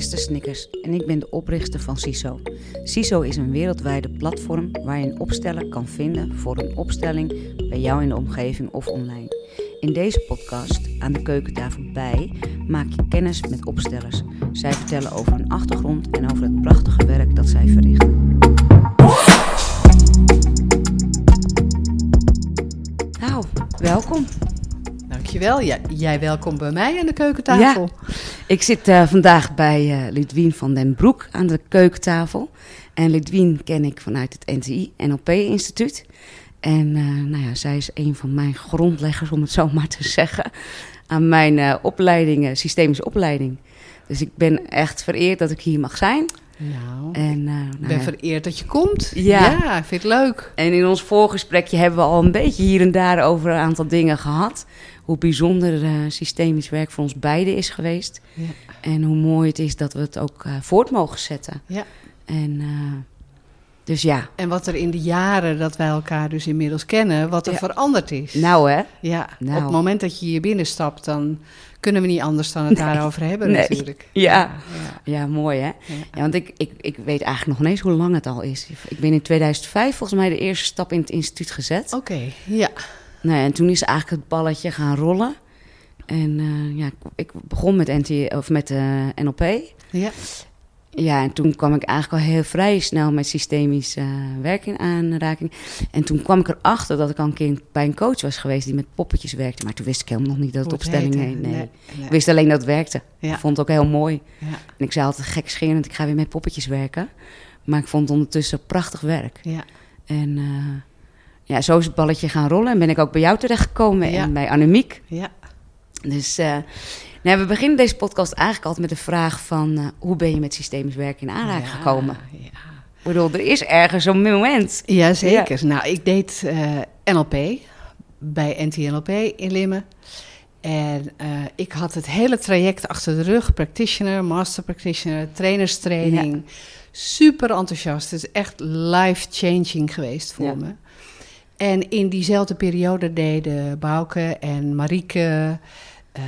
Esther Snickers en ik ben de oprichter van CISO. CISO is een wereldwijde platform waar je een opsteller kan vinden voor een opstelling bij jou in de omgeving of online. In deze podcast, aan de keukentafel bij, maak je kennis met opstellers. Zij vertellen over hun achtergrond en over het prachtige werk dat zij verrichten. Nou, welkom. Dankjewel. Ja, jij welkom bij mij aan de keukentafel. Ik zit uh, vandaag bij uh, Lidwien van den Broek aan de keukentafel. En Lidwien ken ik vanuit het NTI NLP-instituut. En uh, nou ja, zij is een van mijn grondleggers, om het zo maar te zeggen, aan mijn opleiding, systemische opleiding. Dus ik ben echt vereerd dat ik hier mag zijn. Nou, en, nou ik ben ja. vereerd dat je komt. Ja. ja, ik vind het leuk. En in ons voorgesprekje hebben we al een beetje hier en daar over een aantal dingen gehad hoe bijzonder uh, systemisch werk voor ons beiden is geweest. Ja. En hoe mooi het is dat we het ook uh, voort mogen zetten. Ja. En uh, dus ja. En wat er in de jaren dat wij elkaar dus inmiddels kennen, wat er ja. veranderd is. Nou hè? Ja, nou. op het moment dat je hier binnenstapt, dan kunnen we niet anders dan het nee. daarover hebben nee. natuurlijk. Ja. Ja. ja, mooi hè? Ja. want ik, ik, ik weet eigenlijk nog niet eens hoe lang het al is. Ik ben in 2005 volgens mij de eerste stap in het instituut gezet. Oké, okay. ja. Nou ja, en toen is eigenlijk het balletje gaan rollen. En uh, ja, ik begon met, NT, of met uh, NLP. Ja. Ja, en toen kwam ik eigenlijk al heel vrij snel met systemisch uh, werk in aanraking. En toen kwam ik erachter dat ik al een keer bij een coach was geweest die met poppetjes werkte. Maar toen wist ik helemaal nog niet dat het opstelling heet. Nee. Nee, nee. Ik wist alleen dat het werkte. Ja. Ik vond het ook heel mooi. Ja. En ik zei altijd gek scherend, ik ga weer met poppetjes werken. Maar ik vond het ondertussen prachtig werk. Ja. En ja, zo is het balletje gaan rollen. En ben ik ook bij jou terechtgekomen ja. en bij Annemiek. Ja. Dus uh, nou, we beginnen deze podcast eigenlijk altijd met de vraag van... Uh, hoe ben je met systemisch werk in aanraking ja, gekomen? Ja. Ik bedoel, er is ergens een moment. Jazeker. Ja. Nou, ik deed uh, NLP bij NTNLP in Limmen. En ik had het hele traject achter de rug. Practitioner, master practitioner, trainerstraining. Super enthousiast. Het is echt life-changing geweest voor me. En in diezelfde periode deden Bouke en Marieke uh,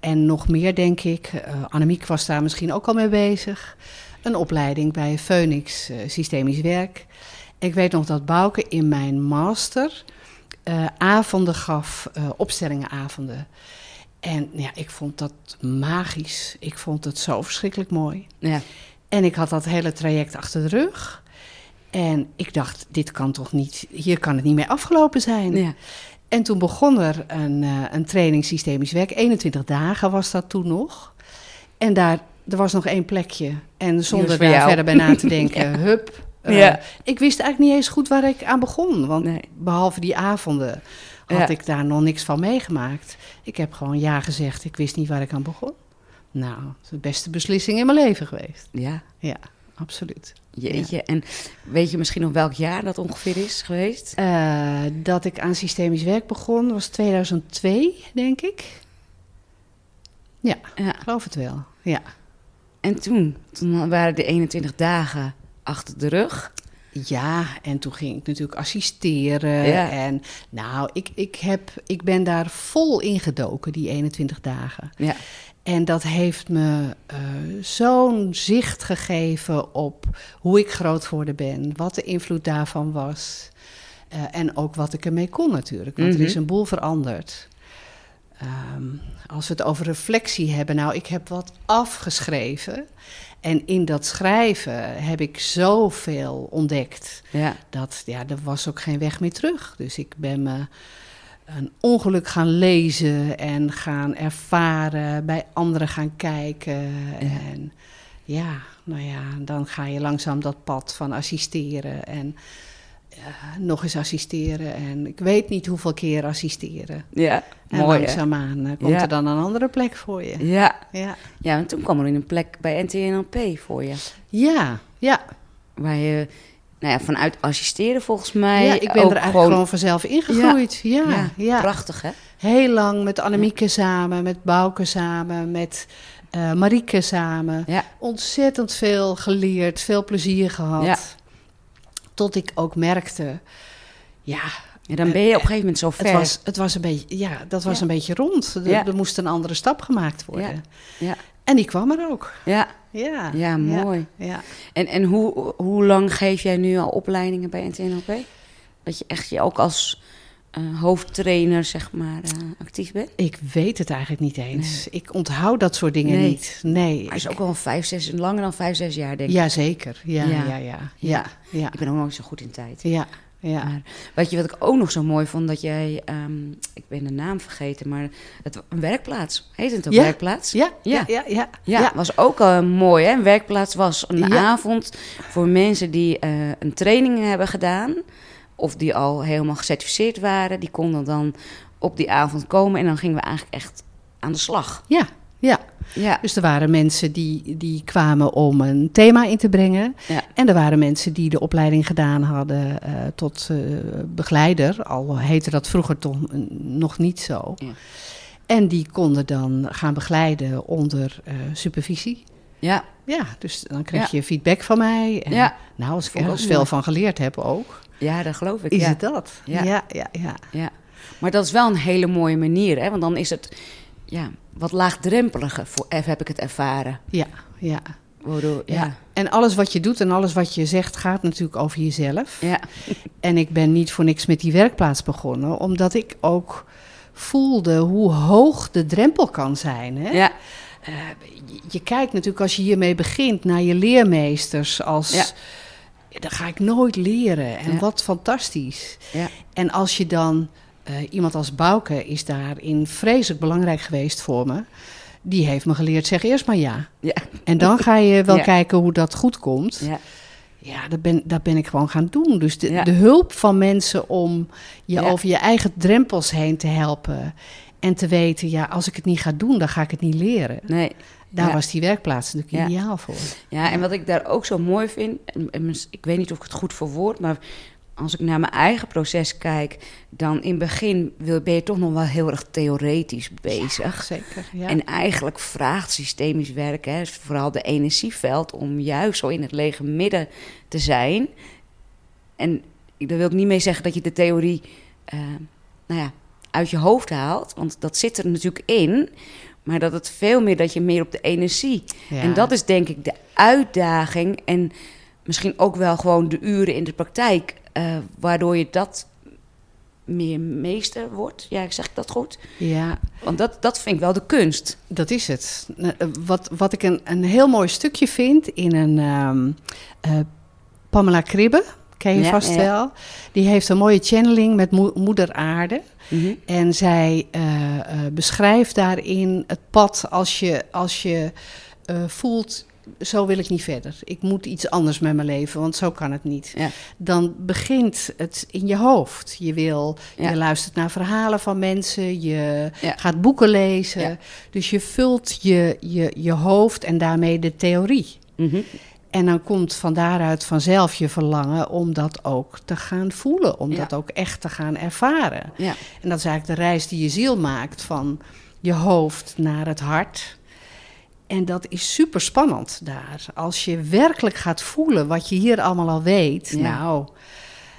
en nog meer, denk ik. Uh, Annemiek was daar misschien ook al mee bezig. Een opleiding bij Phoenix uh, Systemisch Werk. Ik weet nog dat Bouke in mijn master avonden gaf, opstellingenavonden. En ja, ik vond dat magisch. Ik vond het zo verschrikkelijk mooi. Ja. En ik had dat hele traject achter de rug. En ik dacht, dit kan toch niet, hier kan het niet meer afgelopen zijn. Ja. En toen begon er een, uh, een training systemisch werk. 21 dagen was dat toen nog. En daar, er was nog één plekje. En zonder daar verder bij na te denken, ja. hup. Uh, ja. Ik wist eigenlijk niet eens goed waar ik aan begon. Want nee. behalve die avonden had ja. ik daar nog niks van meegemaakt. Ik heb gewoon ja gezegd, ik wist niet waar ik aan begon. Nou, de beste beslissing in mijn leven geweest. Ja. Ja, absoluut. Jeetje, ja. en weet je misschien nog welk jaar dat ongeveer is geweest? Uh, dat ik aan systemisch werk begon was 2002, denk ik. Ja, ja. ik geloof het wel. Ja. En toen? Toen waren de 21 dagen achter de rug. Ja, en toen ging ik natuurlijk assisteren. Ja. En nou, ik, ik, heb, ik ben daar vol ingedoken, die 21 dagen. Ja. En dat heeft me uh, zo'n zicht gegeven op hoe ik groot geworden ben, wat de invloed daarvan was. Uh, en ook wat ik ermee kon natuurlijk, want Mhm. er is een boel veranderd. Um, als we het over reflectie hebben, nou, ik heb wat afgeschreven. En in dat schrijven heb ik zoveel ontdekt. Ja. Dat, ja, er was ook geen weg meer terug. Dus ik ben me een ongeluk gaan lezen en gaan ervaren, bij anderen gaan kijken. Ja. En ja, nou ja, dan ga je langzaam dat pad van assisteren en uh, nog eens assisteren. En ik weet niet hoeveel keer assisteren. Ja, En mooi langzaamaan uh, komt Ja. er dan een andere plek voor je. Ja. Ja, ja, en toen kwam er een plek bij NTNLP voor je. ja, ja. Waar je nou ja, vanuit assisteren volgens mij ja ik ben ook er eigenlijk gewoon, vanzelf ingegroeid. Ja, ja, ja. prachtig hè? Heel lang met Annemieke samen, met Bouke samen, met uh, Marieke samen. Ja. Ontzettend veel geleerd, veel plezier gehad. Ja. Tot ik ook merkte, ja... Ja, dan ben je op een gegeven moment zo ver. Het was, het was een beetje, ja, dat was Ja. een beetje rond. Er, Ja. er moest een andere stap gemaakt worden. Ja. En die kwam er ook. Ja, Ja, ja mooi. Ja. En, en hoe, hoe lang geef jij nu al opleidingen bij NTNLP? Dat je echt je ook als eh, hoofdtrainer, zeg maar, eh, actief bent? Ik weet het eigenlijk niet eens. Ik onthoud dat soort dingen Nee. niet. Nee. Maar is ik- ook wel vijf, zes, langer dan vijf, zes jaar, denk ik. Jazeker. Ja, Ja. ja, ja. Ja, ja. Ik ben ook nooit zo goed in tijd. Ja, ja. Maar weet je wat ik ook nog zo mooi vond? Dat jij, ehm, ik ben de naam vergeten, maar het, een werkplaats. Heet het ook Ja. werkplaats? Ja, Ja. ja, ja. ja, Ja, was ook eh, mooi. Hè? Een werkplaats was een avond voor mensen die eh, een training hebben gedaan. Of die al helemaal gecertificeerd waren. Die konden dan op die avond komen. En dan gingen we eigenlijk echt aan de slag. Ja, ja. Ja, Dus er waren mensen die, die kwamen om een thema in te brengen. Ja. En er waren mensen die de opleiding gedaan hadden eh, tot eh, begeleider. Al heette dat vroeger toch nog niet zo. Ja. En die konden dan gaan begeleiden onder eh, supervisie. ja, Ja, dus dan kreeg je feedback van mij. En, Ja. Nou, als ik ergens ook veel van geleerd heb ook, ja, dat geloof ik. is het dat. Ja, ja. ja. Ja, maar dat is wel een hele mooie manier, hè? Want dan is het ja, wat laagdrempeliger, voor, heb ik het ervaren. ja, ja. Waardoor, ja, Ja. En alles wat je doet en alles wat je zegt gaat natuurlijk over jezelf. ja, En ik ben niet voor niks met die werkplaats begonnen, omdat ik ook voelde hoe hoog de drempel kan zijn. Hè? ja, Eh, je, je kijkt natuurlijk als je hiermee begint naar je leermeesters als... Ja. Dat ga ik nooit leren. En Ja. wat fantastisch. ja, En als je dan... eh, iemand als Bouke is daarin vreselijk belangrijk geweest voor me. Die heeft me geleerd, zeg eerst maar ja. ja, En dan ga je wel Ja. kijken hoe dat goed komt. ja, Ja, dat ben, dat ben ik gewoon gaan doen. Dus de, Ja. de hulp van mensen om je over je eigen drempels heen te helpen. En te weten, ja, als ik het niet ga doen, dan ga ik het niet leren. nee. Daar Ja. was die werkplaats natuurlijk ideaal voor. Ja, en wat ik daar ook zo mooi vind, en- en ik weet niet of ik het goed verwoord, maar als ik naar mijn eigen proces kijk, dan in het begin wil- ben je toch nog wel heel erg theoretisch bezig. Zeker, ja. En eigenlijk vraagt systemisch werken, hè, vooral de energieveld, om juist zo in het lege midden te zijn. En daar wil ik niet mee zeggen dat je de theorie eh, nou ja, uit je hoofd haalt, want dat zit er natuurlijk in. Maar dat het veel meer dat je meer op de energie. Ja. En dat is denk ik de uitdaging. En misschien ook wel gewoon de uren in de praktijk. Eh, waardoor je dat meer meester wordt. Ja, zeg ik dat goed? Ja, Want dat, dat vind ik wel de kunst. dat is het. Nou, eh, Wat, wat ik een, een heel mooi stukje vind in een ehm, eh, Pamela Kribbe, ken je Ja, vast ja. wel. Die heeft een mooie channeling met moe- moeder aarde. Mhm. En zij eh, eh, beschrijft daarin het pad als je, als je eh, voelt, zo wil ik niet verder. Ik moet iets anders met mijn leven, want zo kan het niet. Ja. Dan begint het in je hoofd. Je, wil, Ja. je luistert naar verhalen van mensen, je Ja. gaat boeken lezen. Dus je vult je, je, je hoofd en daarmee de theorie. Mhm. En dan komt van daaruit vanzelf je verlangen om dat ook te gaan voelen, om dat ook echt te gaan ervaren. Ja. En dat is eigenlijk de reis die je ziel maakt van je hoofd naar het hart. En dat is super spannend daar. Als je werkelijk gaat voelen wat je hier allemaal al weet, Ja. nou,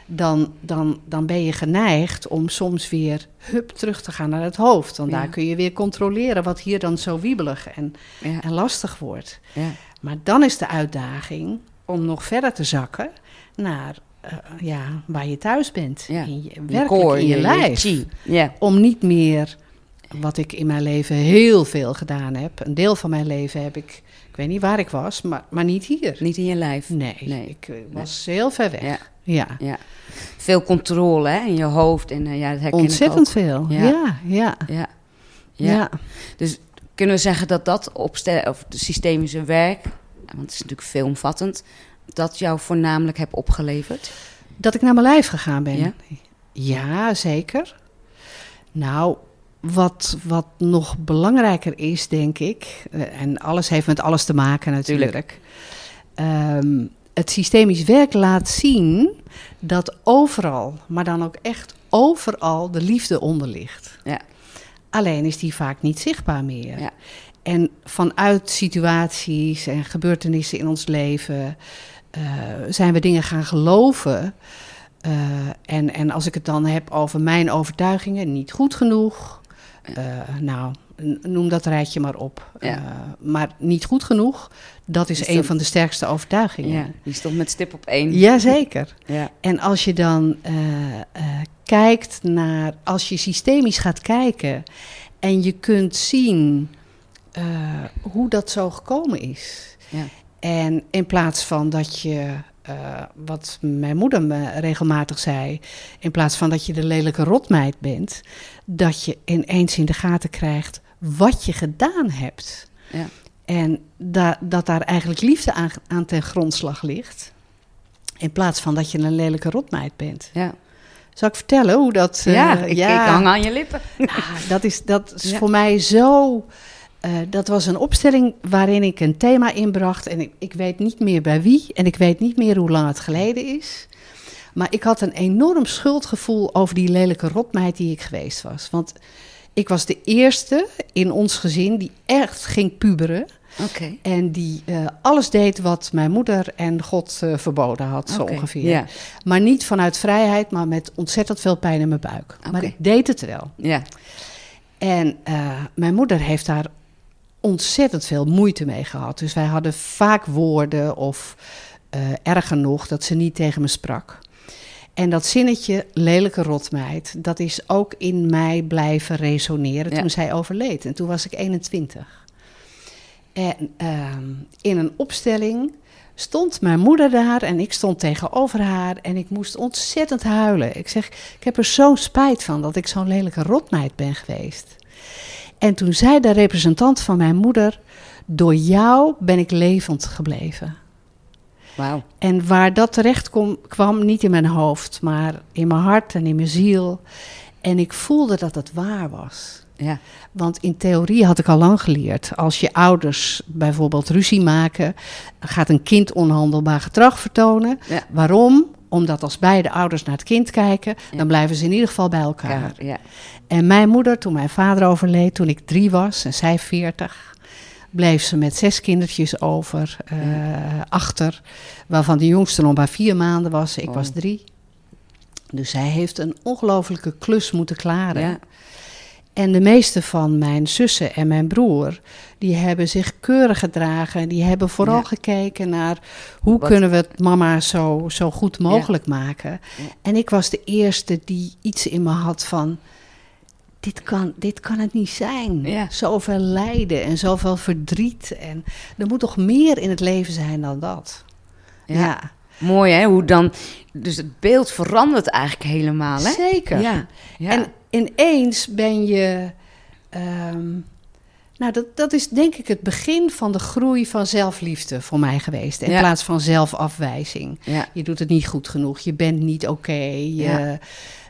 dan, dan, dan ben je geneigd om soms weer hup terug te gaan naar het hoofd. Want Ja. daar kun je weer controleren wat hier dan zo wiebelig en, Ja. en lastig wordt. Ja. Maar dan is de uitdaging om nog verder te zakken naar eh, ja, waar je thuis bent. In je, werkelijk in je, lijf. Om niet meer, wat ik in mijn leven heel veel gedaan heb. Een deel van mijn leven heb ik, ik weet niet waar ik was, maar, maar niet hier. Niet in je lijf. Nee, Nee. ik eh, was heel ver weg. Ja. Ja, Ja. Veel controle hè, in je hoofd. En eh, ja, dat herken ontzettend ik veel. Ja. Ja, ja. Ja. ja. Ja. Dus kunnen we zeggen dat dat opstel of de systemische werk, want het is natuurlijk veelomvattend, dat jou voornamelijk heb opgeleverd? Dat ik naar mijn lijf gegaan ben. Ja? Ja, zeker. Nou, wat, wat nog belangrijker is, denk ik, eh, en alles heeft met alles te maken natuurlijk. Ehm, het systemisch werk laat zien dat overal, maar dan ook echt overal, de liefde onder ligt. Ja. Alleen is die vaak niet zichtbaar meer. Ja. En vanuit situaties en gebeurtenissen in ons leven eh, zijn we dingen gaan geloven. Eh, en, en als ik het dan heb over mijn overtuigingen, niet goed genoeg, nou, n- noem dat rijtje maar op. Ja. Eh, maar niet goed genoeg, dat is Is een dat- van de sterkste overtuigingen. Ja, die stond met stip op één. Jazeker. Ja. En als je dan eh, eh, kijkt naar, als je systemisch gaat kijken en je kunt zien eh, hoe dat zo gekomen is. Ja. En in plaats van dat je, eh, wat mijn moeder me regelmatig zei, in plaats van dat je de lelijke rotmeid bent, dat je ineens in de gaten krijgt wat je gedaan hebt. Ja. En da- dat daar eigenlijk liefde aan, aan ten grondslag ligt. In plaats van dat je een lelijke rotmeid bent. Ja, Zal ik vertellen hoe dat... eh, ja, ik, ik hang aan je lippen. Ah, dat is, dat is Ja. voor mij zo. Eh, dat was een opstelling waarin ik een thema inbracht. En ik, ik weet niet meer bij wie. En ik weet niet meer hoe lang het geleden is. Maar ik had een enorm schuldgevoel over die lelijke rotmeid die ik geweest was. Want ik was de eerste in ons gezin die echt ging puberen. En die eh, alles deed wat mijn moeder en God eh, verboden had, zo ongeveer. Maar niet vanuit vrijheid, maar met ontzettend veel pijn in mijn buik. Maar ik deed het wel. ja, En mijn moeder heeft daar ontzettend veel moeite mee gehad. Dus wij hadden vaak woorden of eh, erger nog dat ze niet tegen me sprak. En dat zinnetje lelijke rotmeid, dat is ook in mij blijven resoneren Ja. toen zij overleed. En toen was ik 21. En ehm, in een opstelling stond mijn moeder daar en ik stond tegenover haar en ik moest ontzettend huilen. Ik zeg, ik heb er zo'n spijt van dat ik zo'n lelijke rotmeid ben geweest. En toen zei de representant van mijn moeder, door jou ben ik levend gebleven. wauw. En waar dat terecht kom, kwam, niet in mijn hoofd, maar in mijn hart en in mijn ziel. En ik voelde dat het waar was. Ja, Want in theorie had ik al lang geleerd. Als je ouders bijvoorbeeld ruzie maken, gaat een kind onhandelbaar gedrag vertonen. Ja. Waarom? Omdat als beide ouders naar het kind kijken, Ja. dan blijven ze in ieder geval bij elkaar. ja. En mijn moeder, toen mijn vader overleed, toen ik drie was en zij veertig, bleef ze met zes kindertjes over, eh, achter, waarvan de jongste nog maar vier maanden was. Ik Oh. was drie. Dus zij heeft een ongelofelijke klus moeten klaren. En de meeste van mijn zussen en mijn broer, die hebben zich keurig gedragen. Die hebben vooral Ja. gekeken naar hoe Wat- kunnen we het mama zo, zo goed mogelijk maken. Ja. En ik was de eerste die iets in me had van, dit kan, dit kan het niet zijn. Zoveel lijden en zoveel verdriet. En er moet toch meer in het leven zijn dan dat. Ja. ja. Mooi hè, hoe dan... Dus het beeld verandert eigenlijk helemaal hè? zeker. Ja, ja. En ineens ben je. ehm, nou, dat, dat is denk ik het begin van de groei van zelfliefde voor mij geweest. In Ja. plaats van zelfafwijzing. ja, Je doet het niet goed genoeg, je bent niet oké. Ja.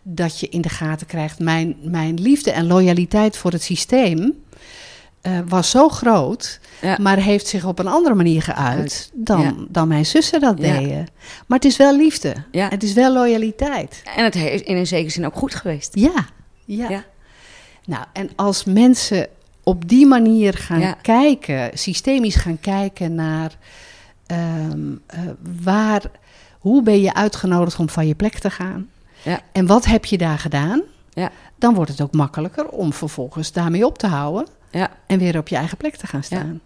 Dat je in de gaten krijgt. Mijn, mijn liefde en loyaliteit voor het systeem eh, was zo groot, maar heeft zich op een andere manier geuit Uit. dan, dan mijn zussen dat deden. Maar het is wel liefde. Het is wel loyaliteit. En het is in een zekere zin ook goed geweest. Ja, ja. Ja. Nou, en als mensen op die manier gaan Ja. kijken, systemisch gaan kijken naar ehm, eh, waar, hoe ben je uitgenodigd om van je plek te gaan Ja. en wat heb je daar gedaan, Ja. dan wordt het ook makkelijker om vervolgens daarmee op te houden Ja. en weer op je eigen plek te gaan staan.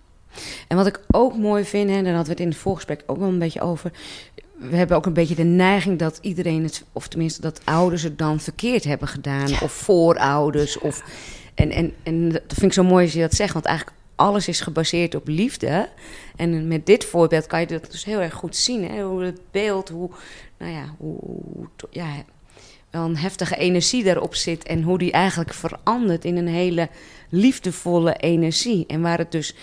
En wat ik ook mooi vind, en daar hadden we het in het voorgesprek ook wel een beetje over. We hebben ook een beetje de neiging dat iedereen het, of tenminste dat ouders het dan verkeerd hebben gedaan. Of voorouders. Of, en, en, en dat vind ik zo mooi als je dat zegt, want eigenlijk alles is gebaseerd op liefde. En met dit voorbeeld kan je dat dus heel erg goed zien. Hè? Hoe het beeld, hoe, nou ja, hoe, ja, wel een heftige energie daarop zit. En hoe die eigenlijk verandert in een hele liefdevolle energie. En waar het dus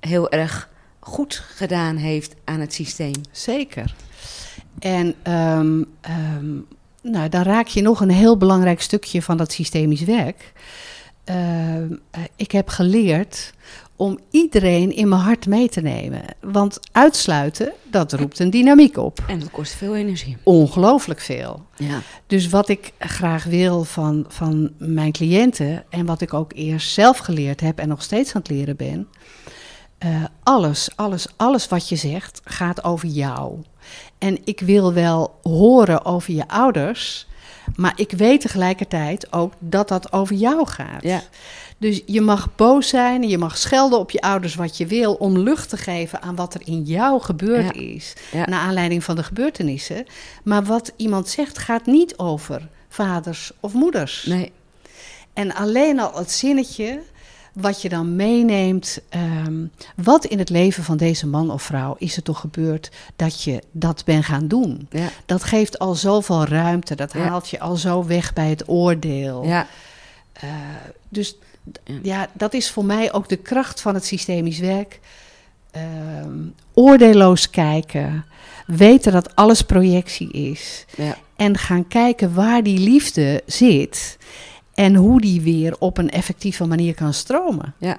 heel erg goed gedaan heeft aan het systeem. Zeker. En ehm, ehm, nou, dan raak je nog een heel belangrijk stukje van dat systemisch werk. Ehm, eh, ik heb geleerd om iedereen in mijn hart mee te nemen. Want uitsluiten, dat roept een dynamiek op. En dat kost veel energie. Ongelooflijk veel. Ja. Dus wat ik graag wil van, van mijn cliënten en wat ik ook eerst zelf geleerd heb en nog steeds aan het leren ben. eh, alles, alles, alles wat je zegt gaat over jou. En ik wil wel horen over je ouders, Maar ik weet tegelijkertijd ook dat dat over jou gaat. Ja. Dus je mag boos zijn en je mag schelden op je ouders wat je wil om lucht te geven aan wat er in jou gebeurd Ja. is. Ja. Naar aanleiding van de gebeurtenissen. Maar wat iemand zegt gaat niet over vaders of moeders. Nee. En alleen al het zinnetje wat je dan meeneemt. ehm, wat in het leven van deze man of vrouw is er toch gebeurd dat je dat bent gaan doen? Ja. Dat geeft al zoveel ruimte. Dat Ja. haalt je al zo weg bij het oordeel. Ja. Eh, dus Ja. ja, dat is voor mij ook de kracht van het systemisch werk. Ehm, oordeelloos kijken. Weten dat alles projectie is. Ja. En gaan kijken waar die liefde zit. En hoe die weer op een effectieve manier kan stromen. Ja.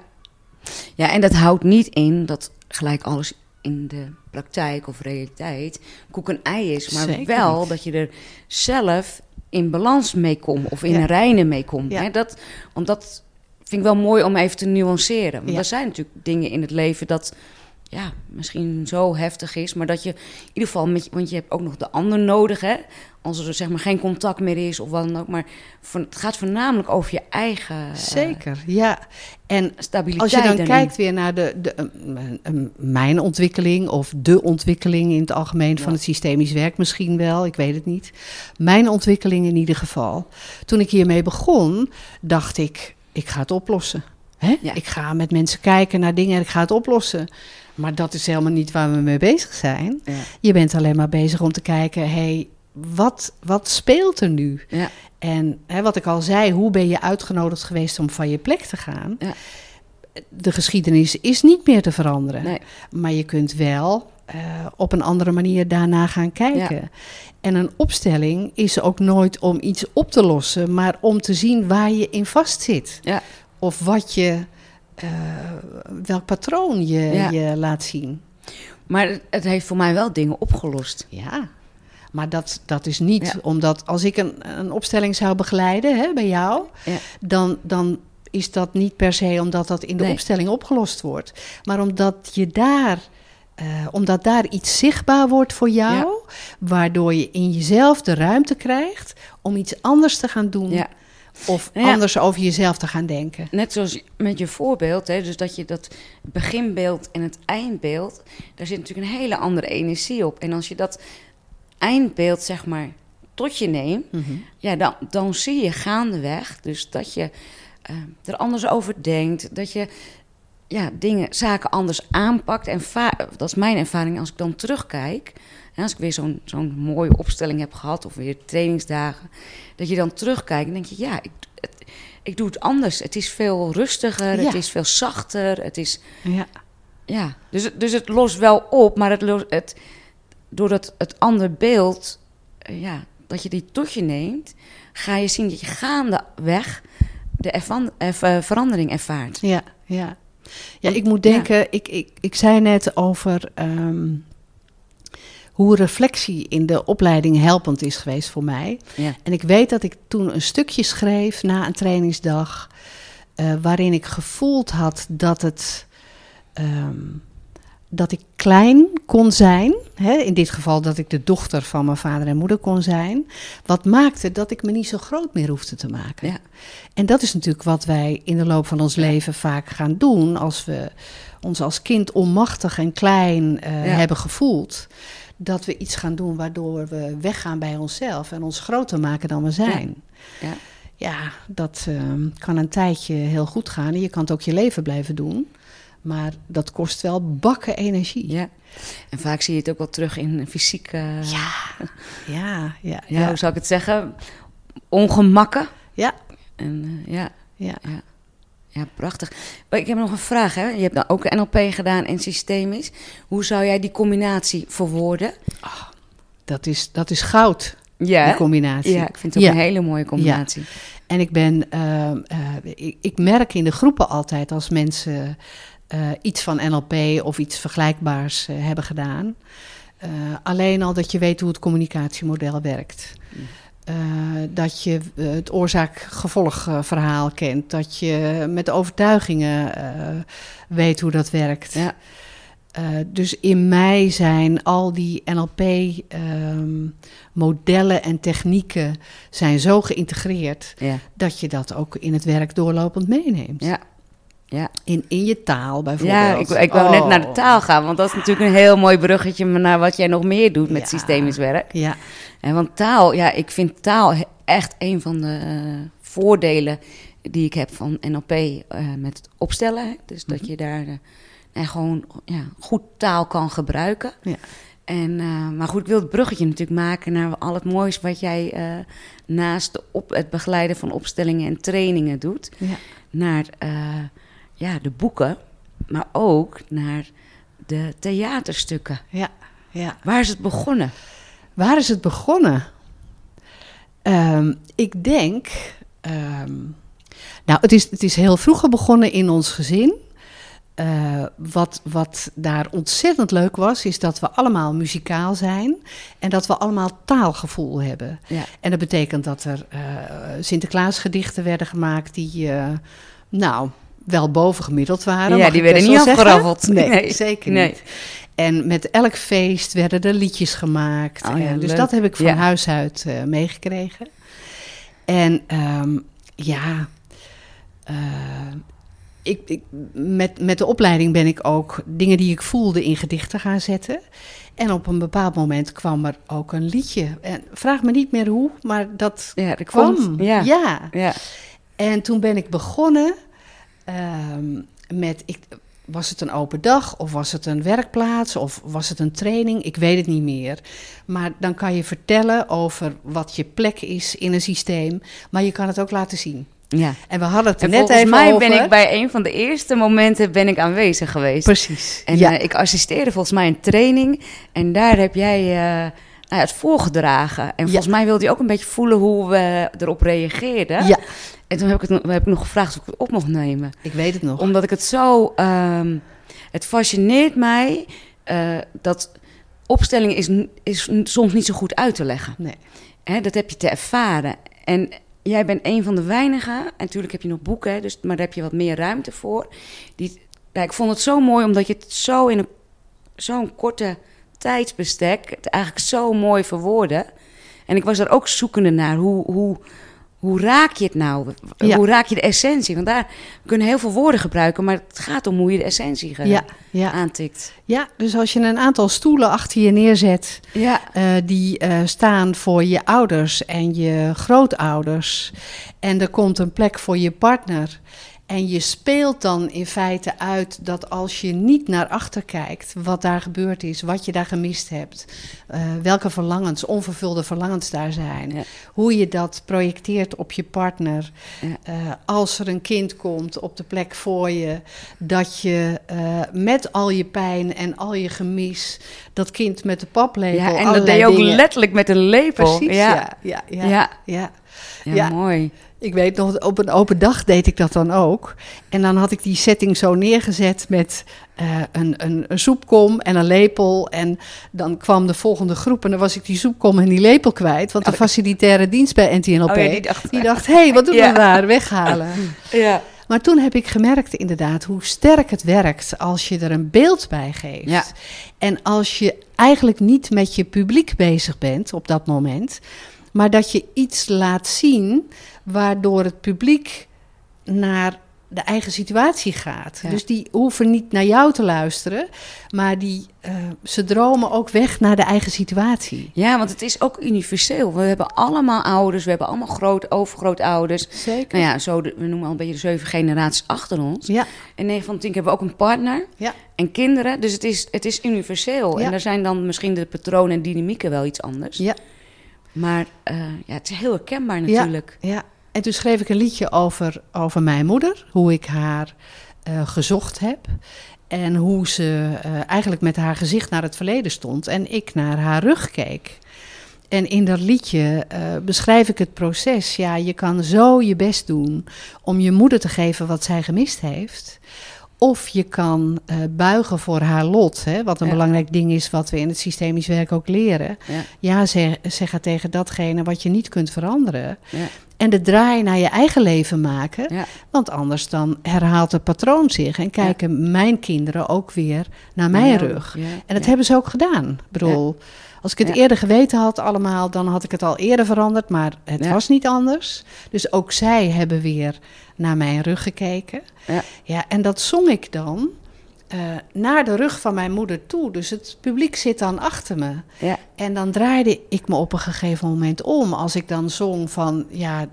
ja, en dat houdt niet in dat gelijk alles in de praktijk of realiteit koek en ei is. Maar Zeker wel niet. dat je er zelf in balans mee komt of in Ja. een reine mee komt. Ja. Hè? Dat, want dat vind ik wel mooi om even te nuanceren. Want Ja. er zijn natuurlijk dingen in het leven dat ja, misschien zo heftig is, maar dat je in ieder geval met want je hebt ook nog de ander nodig, hè? Als er zeg maar geen contact meer is of wat dan ook. Maar van, het gaat voornamelijk over je eigen eh, Zeker, ja. En stabiliteit. als je dan daarin. kijkt weer naar de, de, mijn ontwikkeling of de ontwikkeling in het algemeen van het systemisch werk misschien wel, ik weet het niet. Mijn ontwikkeling in ieder geval. Toen ik hiermee begon, dacht ik, ik ga het oplossen. Hè? Ja. Ik ga met mensen kijken naar dingen en ik ga het oplossen. Maar dat is helemaal niet waar we mee bezig zijn. Ja. Je bent alleen maar bezig om te kijken, hey, wat, wat speelt er nu? Ja. En hè, wat ik al zei, hoe ben je uitgenodigd geweest om van je plek te gaan? Ja. De geschiedenis is niet meer te veranderen. Nee. Maar je kunt wel eh, op een andere manier daarna gaan kijken. En een opstelling is ook nooit om iets op te lossen, maar om te zien waar je in vastzit. Ja. Of wat je, eh, welk patroon je, Ja. je laat zien. Maar het, heeft voor mij wel dingen opgelost. Ja, maar dat, dat is niet Ja. omdat als ik een, een opstelling zou begeleiden hè, bij jou, Ja. dan, dan is dat niet per se omdat dat in de Nee. opstelling opgelost wordt, maar omdat je daar. eh, omdat daar iets zichtbaar wordt voor jou, Ja. waardoor je in jezelf de ruimte krijgt om iets anders te gaan doen Of Ja. anders over jezelf te gaan denken. Net zoals met je voorbeeld, hè, dus dat je dat beginbeeld en het eindbeeld, daar zit natuurlijk een hele andere energie op. En als je dat eindbeeld, zeg maar, tot je neemt, Mhm. ja, dan, dan zie je gaandeweg dus dat je eh, er anders over denkt, dat je ja, dingen, zaken anders aanpakt. En dat is mijn ervaring als ik dan terugkijk. En als ik weer zo'n zo'n mooie opstelling heb gehad, of weer trainingsdagen, dat je dan terugkijkt en denk je, ja, ik, het- ik doe het anders. Het is veel rustiger, Ja. het is veel zachter, het is, Ja. ja. Dus, het- dus het lost wel op, maar het, los- het, doordat het andere beeld, eh, ja, dat je die tot je neemt, ga je zien dat je gaandeweg de ervan, erv- eh, verandering ervaart. Ja, ja. Ja, ik moet ja. denken, ik, ik, ik zei net over ehm, hoe reflectie in de opleiding helpend is geweest voor mij. Ja. En ik weet dat ik toen een stukje schreef na een trainingsdag, eh, waarin ik gevoeld had dat het. ehm, dat ik klein kon zijn, hè, in dit geval dat ik de dochter van mijn vader en moeder kon zijn, wat maakte dat ik me niet zo groot meer hoefde te maken. Ja. En dat is natuurlijk wat wij in de loop van ons leven vaak gaan doen als we ons als kind onmachtig en klein eh, Ja. hebben gevoeld. Dat we iets gaan doen waardoor we weggaan bij onszelf en ons groter maken dan we zijn. Ja. Ja, dat eh, kan een tijdje heel goed gaan en je kan het ook je leven blijven doen. Maar dat kost wel bakken energie. ja. En vaak zie je het ook wel terug in fysieke, Ja, ja, ja. ja, hoe zou ik het zeggen, ongemakken. Ja. En eh, ja, ja. ja, prachtig. Maar ik heb nog een vraag. Hè? Je hebt dan ook NLP gedaan en systemisch. Hoe zou jij die combinatie verwoorden? Dat, is, dat is goud, Ja, die combinatie. ja ik vind het ook Ja. een hele mooie combinatie. En ik ben, ehm, eh, ik, ik merk in de groepen altijd als mensen eh, iets van NLP of iets vergelijkbaars eh, hebben gedaan. eh, alleen al dat je weet hoe het communicatiemodel werkt. Eh, dat je eh, het oorzaak-gevolg eh, kent. Dat je met overtuigingen weet hoe dat werkt. Ja. dus in mij zijn al die NLP-modellen en technieken zijn zo geïntegreerd Ja. dat je dat ook in het werk doorlopend meeneemt. Ja. Ja. In, in je taal bijvoorbeeld. Ja, ik, ik wou net Oh. naar de taal gaan, want dat is natuurlijk een heel mooi bruggetje naar wat jij nog meer doet met Ja. systemisch werk. Ja, En want taal, ja, ik vind taal echt een van de eh, voordelen die ik heb van NLP eh, met het opstellen. hè. Dus dat Mhm. je daar en gewoon ja, goed taal kan gebruiken. Ja. En, maar goed, ik wil het bruggetje natuurlijk maken naar al het moois wat jij eh, naast de op, het begeleiden van opstellingen en trainingen doet. ja. Naar ja, de boeken, maar ook naar de theaterstukken. ja, ja. Waar is het begonnen? Waar is het begonnen? Ehm, ik denk. ehm, nou, het is, het is heel vroeger begonnen in ons gezin. Eh, wat, wat daar ontzettend leuk was, is dat we allemaal muzikaal zijn en dat we allemaal taalgevoel hebben. Ja. En dat betekent dat er eh Sinterklaasgedichten werden gemaakt die, eh, nou, wel bovengemiddeld waren. Ja, die werden niet afgeraffeld. Nee, Nee. zeker Nee. niet. En met elk feest werden er liedjes gemaakt. Oh ja, En dus leuk. dat heb ik van Ja. huis uit eh, meegekregen. En ehm, ja, eh, ik, ik, met, met de opleiding ben ik ook dingen die ik voelde in gedichten gaan zetten. En op een bepaald moment kwam er ook een liedje. En vraag me niet meer hoe, maar dat Ja, kwam. komt. Ja. ja. ja. En toen ben ik begonnen ehm, met. Ik, was het een open dag of was het een werkplaats of was het een training? Ik weet het niet meer. Maar dan kan je vertellen over wat je plek is in een systeem, maar je kan het ook laten zien. ja. En we hadden het er En net volgens even mij over. ben ik bij een van de eerste momenten ben ik aanwezig geweest. Precies. En ja. eh, ik assisteerde volgens mij een training. En daar heb jij eh, nou ja, het voorgedragen. En volgens mij wilde je ook een beetje voelen hoe we erop reageerden. ja, En toen heb ik, het, heb ik nog gevraagd of ik het op mocht nemen. ik weet het nog. Omdat ik het zo... ehm, het fascineert mij eh, dat opstelling is, is soms niet zo goed uit te leggen. Nee. Hè, dat heb je te ervaren. En jij bent een van de weinigen. En natuurlijk heb je nog boeken, dus, maar daar heb je wat meer ruimte voor. Die, nou, ik vond het zo mooi, omdat je het zo in een, zo'n korte tijdsbestek... het eigenlijk zo mooi verwoordde. En ik was er ook zoekende naar. Hoe, hoe, hoe raak je het nou? Ja. Hoe raak je de essentie? Want daar we kunnen heel veel woorden gebruiken... maar het gaat om hoe je de essentie Ja, ja. aantikt. ja, dus als je een aantal stoelen achter je neerzet Ja, eh, die eh, staan voor je ouders en je grootouders. En er komt een plek voor je partner. En je speelt dan in feite uit dat als je niet naar achter kijkt, wat daar gebeurd is, wat je daar gemist hebt, eh, welke verlangens, onvervulde verlangens daar zijn, Ja. hoe je dat projecteert op je partner. Ja. Eh, als er een kind komt op de plek voor je, dat je eh, met al je pijn en al je gemis, dat kind met de paplepel. ja en dat deed je ook dingen- letterlijk met een lepel. Precies, ja. ja. Ja, ja, Ja. mooi. Ik weet nog, op een open dag deed ik dat dan ook. En dan had ik die setting zo neergezet met eh, een, een, een soepkom en een lepel. En dan kwam de volgende groep en dan was ik die soepkom en die lepel kwijt. Want de Oh. facilitaire dienst bij NTNLP, Oh ja, die die dacht- dacht, hé, hey, wat doen we daar? Weghalen. Ja. Maar toen heb ik gemerkt inderdaad hoe sterk het werkt als je er een beeld bij geeft. Ja. En als je eigenlijk niet met je publiek bezig bent op dat moment, maar dat je iets laat zien waardoor het publiek naar de eigen situatie gaat. Ja. Dus die hoeven niet naar jou te luisteren, maar die, eh, ze dromen ook weg naar de eigen situatie. ja, want het is ook universeel. We hebben allemaal ouders, we hebben allemaal groot, overgrootouders. Zeker. Nou ja, zo de- we noemen al een beetje de zeven generaties achter ons. Ja, En 9 van de 10 hebben we ook een partner ja, en kinderen. Dus het is, het is universeel. Ja. En daar zijn dan misschien de patronen en dynamieken wel iets anders. ja. Maar eh, ja, het is heel herkenbaar natuurlijk. Ja, en toen schreef ik een liedje over, over mijn moeder, hoe ik haar eh, gezocht heb. En hoe ze eh, eigenlijk met haar gezicht naar het verleden stond en ik naar haar rug keek. En in dat liedje beschrijf ik het proces. Ja, je kan zo je best doen om je moeder te geven wat zij gemist heeft. Of je kan eh, buigen voor haar lot. Hè, wat een Ja. belangrijk ding is wat we in het systemisch werk ook leren. Ja. Ja zeg, zeggen tegen datgene wat je niet kunt veranderen. Ja. En de draai naar je eigen leven maken. Ja. Want anders dan herhaalt het patroon zich. En kijken mijn kinderen ook weer naar mijn rug. En dat hebben ze ook gedaan. Ik bedoel, als ik het Ja. eerder geweten had allemaal, dan had ik het al eerder veranderd. Maar het Ja. was niet anders. Dus ook zij hebben weer naar mijn rug gekeken. Ja. Ja, en dat zong ik dan eh, naar de rug van mijn moeder toe. Dus het publiek zit dan achter me. Ja. En dan draaide ik me op een gegeven moment om. Als ik dan zong van, ja,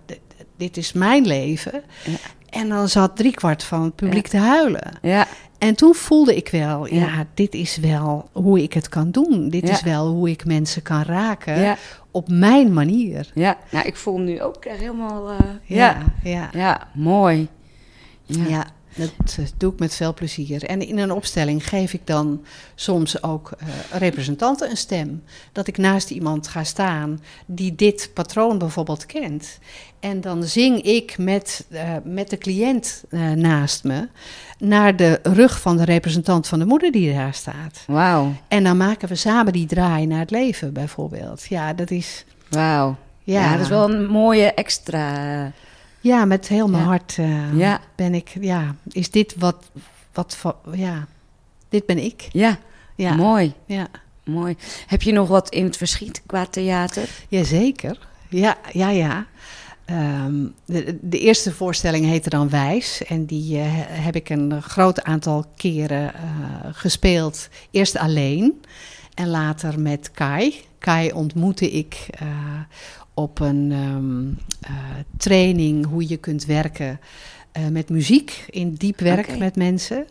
dit is mijn leven. Ja. En dan zat driekwart van het publiek te huilen. Ja. En toen voelde ik wel, ja, Ja. dit is wel hoe ik het kan doen. Dit Ja. is wel hoe ik mensen kan raken Ja. op mijn manier. ja. Nou, ik voel hem nu ook echt helemaal... eh, Ja, ja, Ja, mooi. Ja. Dat eh, doe ik met veel plezier. En in een opstelling geef ik dan soms ook eh, representanten een stem. Dat ik naast iemand ga staan die dit patroon bijvoorbeeld kent. En dan zing ik met, eh, met de cliënt naast me naar de rug van de representant van de moeder die daar staat. Wauw, En dan maken we samen die draai naar het leven, bijvoorbeeld. Ja, dat is. wauw. Ja. Ja, dat is wel een mooie extra... Ja, met heel mijn Ja. hart eh, Ja. ben ik. Ja, is dit wat. wat van, ja, dit ben ik. Ja, Ja, mooi, ja. mooi. Heb je nog wat in het verschiet qua theater? Jazeker. Ja, ja, ja. Ehm, de, de eerste voorstelling heette dan Wijs. En die eh, heb ik een groot aantal keren eh, gespeeld. Eerst alleen en later met Kai. Kai ontmoette ik eh, op een ehm, eh, training hoe je kunt werken eh, met muziek. In diep werk met mensen.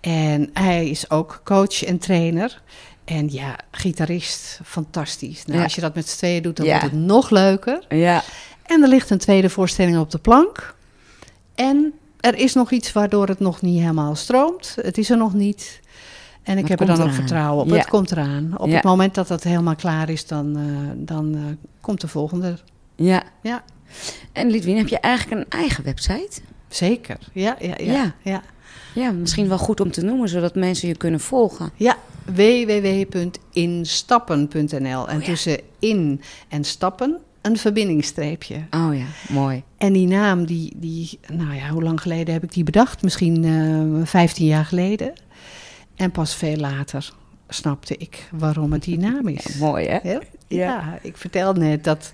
En hij is ook coach en trainer. En ja, gitarist, fantastisch. Nou, Ja. Als je dat met z'n tweeën doet, dan Ja. wordt het nog leuker. Ja, En er ligt een tweede voorstelling op de plank. En er is nog iets waardoor het nog niet helemaal stroomt. Het is er nog niet. En ik heb er dan ook vertrouwen op. Ja. Het komt eraan. Op Ja. het moment dat dat helemaal klaar is, dan, eh, dan eh, komt de volgende. ja. Ja. En Lidwien, heb je eigenlijk een eigen website? Zeker. Ja, ja, ja. Ja. ja. Misschien wel goed om te noemen, zodat mensen je kunnen volgen. Ja, www.instappen.nl. En Oh tussen in en stappen een verbindingsstreepje. Oh ja, mooi. En die naam, die, die, nou ja, hoe lang geleden heb ik die bedacht? Misschien eh 15 jaar geleden. En pas veel later snapte ik waarom het naam is. Mooi, hè? Ja, ik vertelde net dat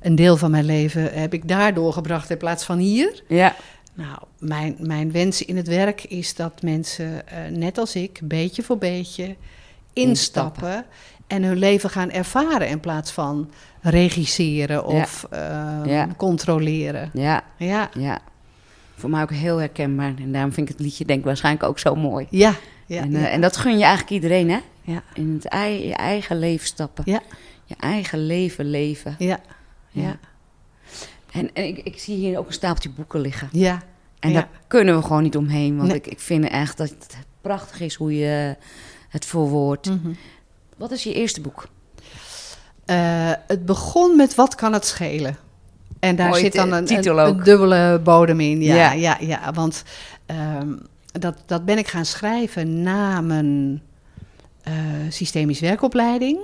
een deel van mijn leven heb ik daar doorgebracht in plaats van hier. Ja, Nou, mijn, mijn wens in het werk is dat mensen, eh, net als ik, beetje voor beetje instappen en hun leven gaan ervaren in plaats van regisseren of eh, Ja. controleren. ja, Ja, ja. Voor mij ook heel herkenbaar. En daarom vind ik het liedje denk ik waarschijnlijk ook zo mooi. ja, ja. en, eh, en dat gun je eigenlijk iedereen, hè? Ja. In het ei- je eigen leven stappen. Ja. Je eigen leven leven. ja, Ja. En, en ik, ik zie hier ook een stapeltje boeken liggen. ja, En daar kunnen we gewoon niet omheen. Want Nee. ik, ik vind echt dat het prachtig is hoe je het verwoordt. Mhm. Wat is je eerste boek? Eh, het begon met wat kan het schelen? En daar zit dan een, titel een, ook. een dubbele bodem in. Ja, Ja. ja. ja, want ehm, dat, dat ben ik gaan schrijven na mijn eh, systemisch werkopleiding.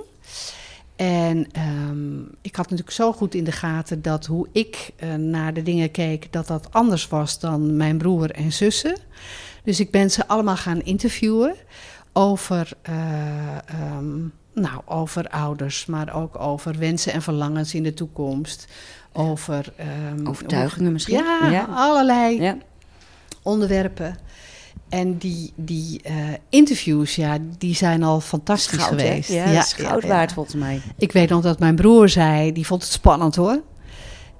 En ehm, ik had natuurlijk zo goed in de gaten dat hoe ik eh, naar de dingen keek, dat dat anders was dan mijn broer en zussen. Dus ik ben ze allemaal gaan interviewen over, eh, ehm, nou, over ouders, maar ook over wensen en verlangens in de toekomst. Over ehm, Overtuigingen misschien? Ja, Ja. allerlei Ja. onderwerpen. En die, die eh, interviews, ja, die zijn al fantastisch Goud, hè? geweest. Ja, is goud ja, waard ja. volgens mij. Ik weet nog dat mijn broer zei, die vond het spannend hoor.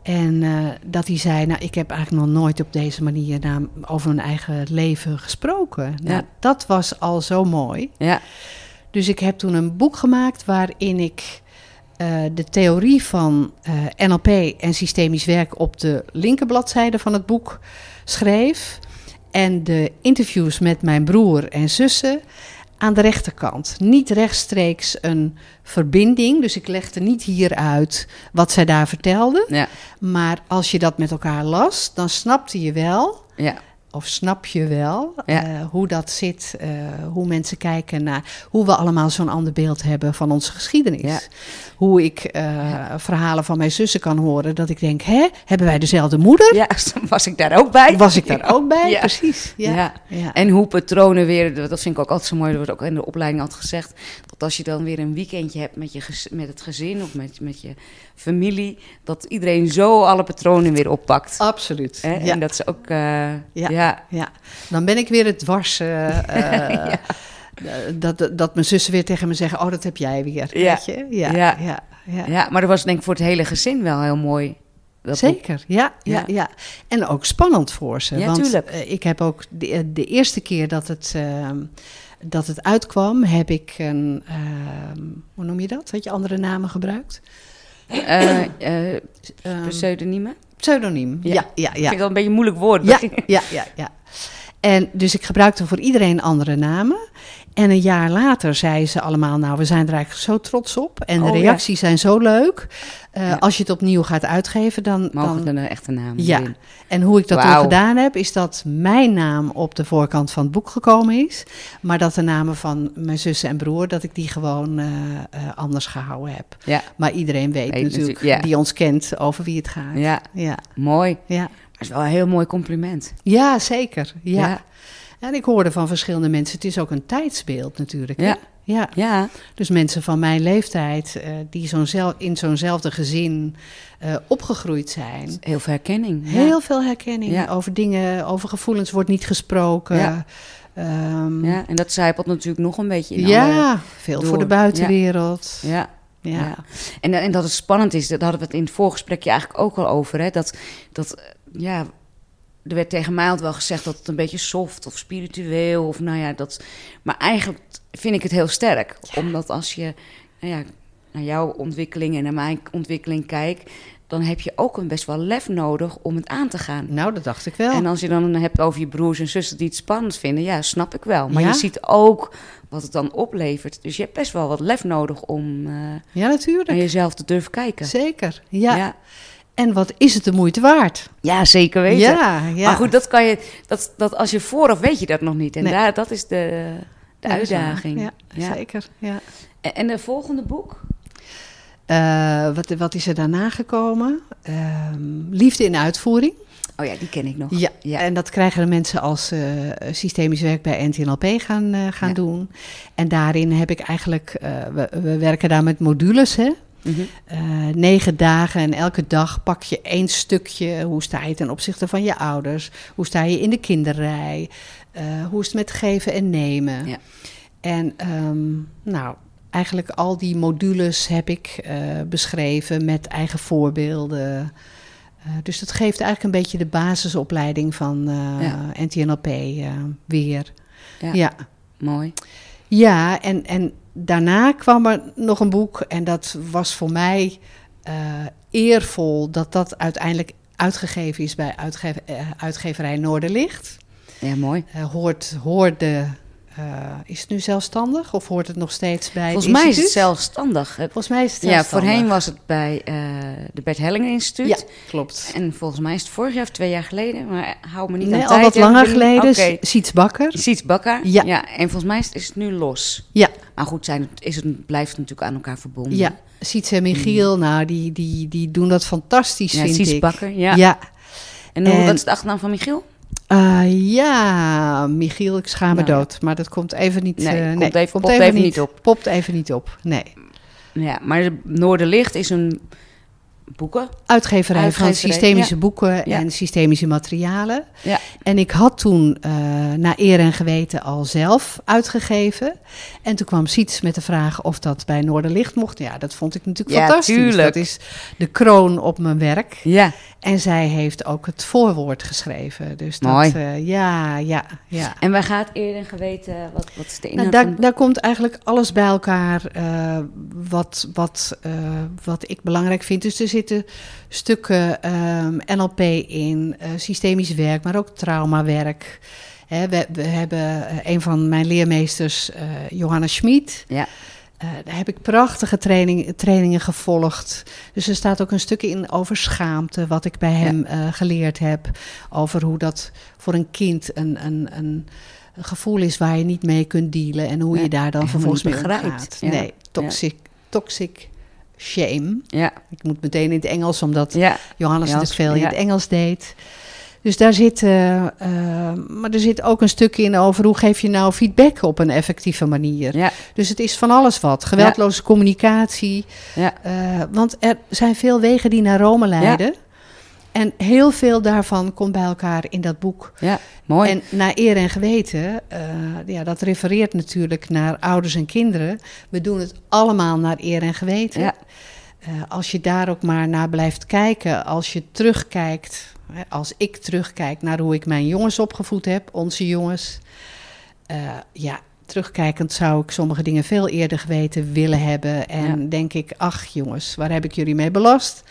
En eh, dat hij zei, nou, ik heb eigenlijk nog nooit op deze manier naar, over mijn eigen leven gesproken. Nou, Ja. dat was al zo mooi. Ja, Dus ik heb toen een boek gemaakt waarin ik eh, de theorie van NLP en systemisch werk op de linkerbladzijde van het boek schreef. En de interviews met mijn broer en zussen aan de rechterkant. Niet rechtstreeks een verbinding, dus ik legde niet hier uit wat zij daar vertelden. ja, Maar als je dat met elkaar las, dan snapte je wel ja. Of snap je wel Ja. eh, hoe dat zit, eh, hoe mensen kijken naar hoe we allemaal zo'n ander beeld hebben van onze geschiedenis. Ja. Hoe ik eh, verhalen van mijn zussen kan horen dat ik denk, hè, hebben wij dezelfde moeder? Ja, was ik daar ook bij? Was ik daar ook bij? Precies. Ja. En hoe patronen weer, dat vind ik ook altijd zo mooi, dat wordt ook in de opleiding altijd gezegd, dat als je dan weer een weekendje hebt met, je met het gezin of met, met je familie, dat iedereen zo alle patronen weer oppakt. Absoluut. Hè? Ja. En dat is ook, eh, Ja. ja. Ja, dan ben ik weer het dwars. eh, eh, dat, dat, mijn zussen weer tegen me zeggen: Oh, dat heb jij weer. Ja. Weet je? Ja, Ja. ja. ja, maar dat was denk ik voor het hele gezin wel heel mooi. Dat. Zeker, ja, ja, Ja. En ook spannend voor ze. Ja, want tuurlijk. ik heb ook de, de eerste keer dat het, ehm, dat het uitkwam, heb ik een, ehm, hoe noem je dat? Had je andere namen gebruikt? Eh, eh, Ehm, pseudoniemen? pseudoniem. Ja. Ja, ja, Vind ja. ik wel een beetje een moeilijk woord. Ja, ja, ja, ja. En dus ik gebruikte voor iedereen andere namen. En een jaar later zeiden ze allemaal, nou, we zijn er eigenlijk zo trots op. En de Oh, ja. reacties zijn zo leuk. Eh, Ja. Als je het opnieuw gaat uitgeven, dan... Mogen dan er een echte naam ja, in? en hoe ik dat toen Wauw. gedaan heb, is dat mijn naam op de voorkant van het boek gekomen is. Maar dat de namen van mijn zussen en broer, dat ik die gewoon eh, eh, anders gehouden heb. Ja, Maar iedereen weet, Weet natuurlijk, ja. die ons kent, over wie het gaat. ja, Ja, mooi. ja. Maar het is wel een heel mooi compliment. ja zeker. Ja. En ik hoorde van verschillende mensen, het is ook een tijdsbeeld natuurlijk. hè? Ja. ja. Ja, Dus mensen van mijn leeftijd, eh, die zo'n in zo'nzelfde gezin eh, opgegroeid zijn. heel veel herkenning. Ja. Heel veel herkenning Ja. over dingen, over gevoelens wordt niet gesproken. Ja. Ehm, Ja, en dat zijpelt natuurlijk nog een beetje in ja, veel door. voor de buitenwereld. Ja. Ja, Ja. Ja. En, en dat het spannend is, dat hadden we het in het voorgesprekje eigenlijk ook al over. Hè? Dat, dat, eh, ja, er werd tegen mij altijd wel gezegd dat het een beetje soft of spiritueel of nou ja, dat. Maar eigenlijk vind ik het heel sterk. Omdat als je nou ja, naar jouw ontwikkeling en naar mijn ontwikkeling kijkt, dan heb je ook een best wel lef nodig om het aan te gaan. Nou, dat dacht ik wel. En als je dan hebt over je broers en zussen die het spannend vinden, ja, snap ik wel. Maar Ja? je ziet ook wat het dan oplevert. Dus je hebt best wel wat lef nodig om eh, ja, natuurlijk. naar jezelf te durven kijken. Zeker. Ja. ja. En wat is het de moeite waard? Ja, zeker weten. Ja, ja. Maar goed, dat kan je, dat, dat als je vooraf weet je dat nog niet. En Nee. daar, dat is de, de uitdaging. Ja, Ja. zeker. Ja. En, en de volgende boek? Eh, wat, wat is er daarna gekomen? Ehm, liefde in uitvoering. Oh ja, die ken ik nog. Ja, Ja. en dat krijgen de mensen als eh, systemisch werk bij NTNLP gaan, eh, gaan Ja. doen. En daarin heb ik eigenlijk, we, we werken daar met modules, hè. Eh, negen dagen en elke dag pak je één stukje. Hoe sta je ten opzichte van je ouders? Hoe sta je in de kinderrij? Eh, hoe is het met geven en nemen? Ja. En ehm, nou, eigenlijk al die modules heb ik eh, beschreven met eigen voorbeelden. Dus dat geeft eigenlijk een beetje de basisopleiding van Ja. NTNLP weer. Ja. ja. Mooi. Ja, en, en daarna kwam er nog een boek. En dat was voor mij eh, eervol dat dat uiteindelijk uitgegeven is bij uitge- eh, uitgeverij Noorderlicht. Ja, mooi. Eh, hoort, hoorde, eh, is het nu zelfstandig of hoort het nog steeds bij Volgens het mij is het zelfstandig. Volgens mij is het Ja, zelfstandig. voorheen was het bij eh de Bert Hellinger Instituut. Ja, klopt. En volgens mij is het vorig jaar of twee jaar geleden. Maar hou me niet Nee, aan al tijd. wat hè. langer geleden. Oké. Siets Bakker. Siets Bakker. Ja. En volgens mij is het, nu los. Ja. Maar goed, zijn, het- is het, blijft het natuurlijk aan elkaar verbonden. Ja, Siets en Michiel, nou, die, die, die doen dat fantastisch, Ja, vind Siets ik. Bakker. Ja. ja. En, En- wat is de achternaam van Michiel? Eh, ja, Michiel, ik schaam me Nou, dood. Maar dat komt even niet... Nee, eh, komt even- popt even niet op. Popt even niet op, nee. Ja, maar Noorderlicht is een boeken. Uitgeverij, van systemische boeken Ja. en systemische materialen. Ja. En ik had toen eh naar eer en geweten al zelf uitgegeven. En toen kwam Siets met de vraag of dat bij Noorderlicht mocht. Ja, dat vond ik natuurlijk fantastisch. tuurlijk. Dat is de kroon op mijn werk. Ja. En zij heeft ook het voorwoord geschreven. Dus dat, Mooi. eh, ja, ja, ja. En waar gaat eerder en geweten, wat, wat is de Nou, inhoud daar, daar komt eigenlijk alles bij elkaar eh, wat, wat, wat ik belangrijk vind. Dus er zitten stukken ehm, NLP in, eh, systemisch werk, maar ook traumawerk. Hè, we, we hebben eh, een van mijn leermeesters, eh, Johanna Schmid. Ja. Uh, daar heb ik prachtige training, trainingen gevolgd. Dus er staat ook een stukje in over schaamte, wat ik bij hem uh, geleerd heb. Over hoe dat voor een kind een, een, een, gevoel is waar je niet mee kunt dealen. En hoe je daar dan vervolgens mee omgaat. Nee, toxic, toxic shame. Ja. Ik moet meteen in het Engels, omdat Johannes het veel in het Engels deed. Dus daar zit, uh, maar er zit ook een stuk in over hoe geef je nou feedback op een effectieve manier. Ja. Dus het is van alles wat. Geweldloze communicatie. Ja. Uh, want er zijn veel wegen die naar Rome leiden. En heel veel daarvan komt bij elkaar in dat boek. Ja, mooi. En naar eer en geweten, ja, dat refereert natuurlijk naar ouders en kinderen. We doen het allemaal naar eer en geweten. Ja. als je daar ook maar naar blijft kijken, als je terugkijkt als ik terugkijk naar hoe ik mijn jongens opgevoed heb, onze jongens. Uh, ja, terugkijkend zou ik sommige dingen veel eerder geweten willen hebben. En denk ik, ach jongens, waar heb ik jullie mee belast?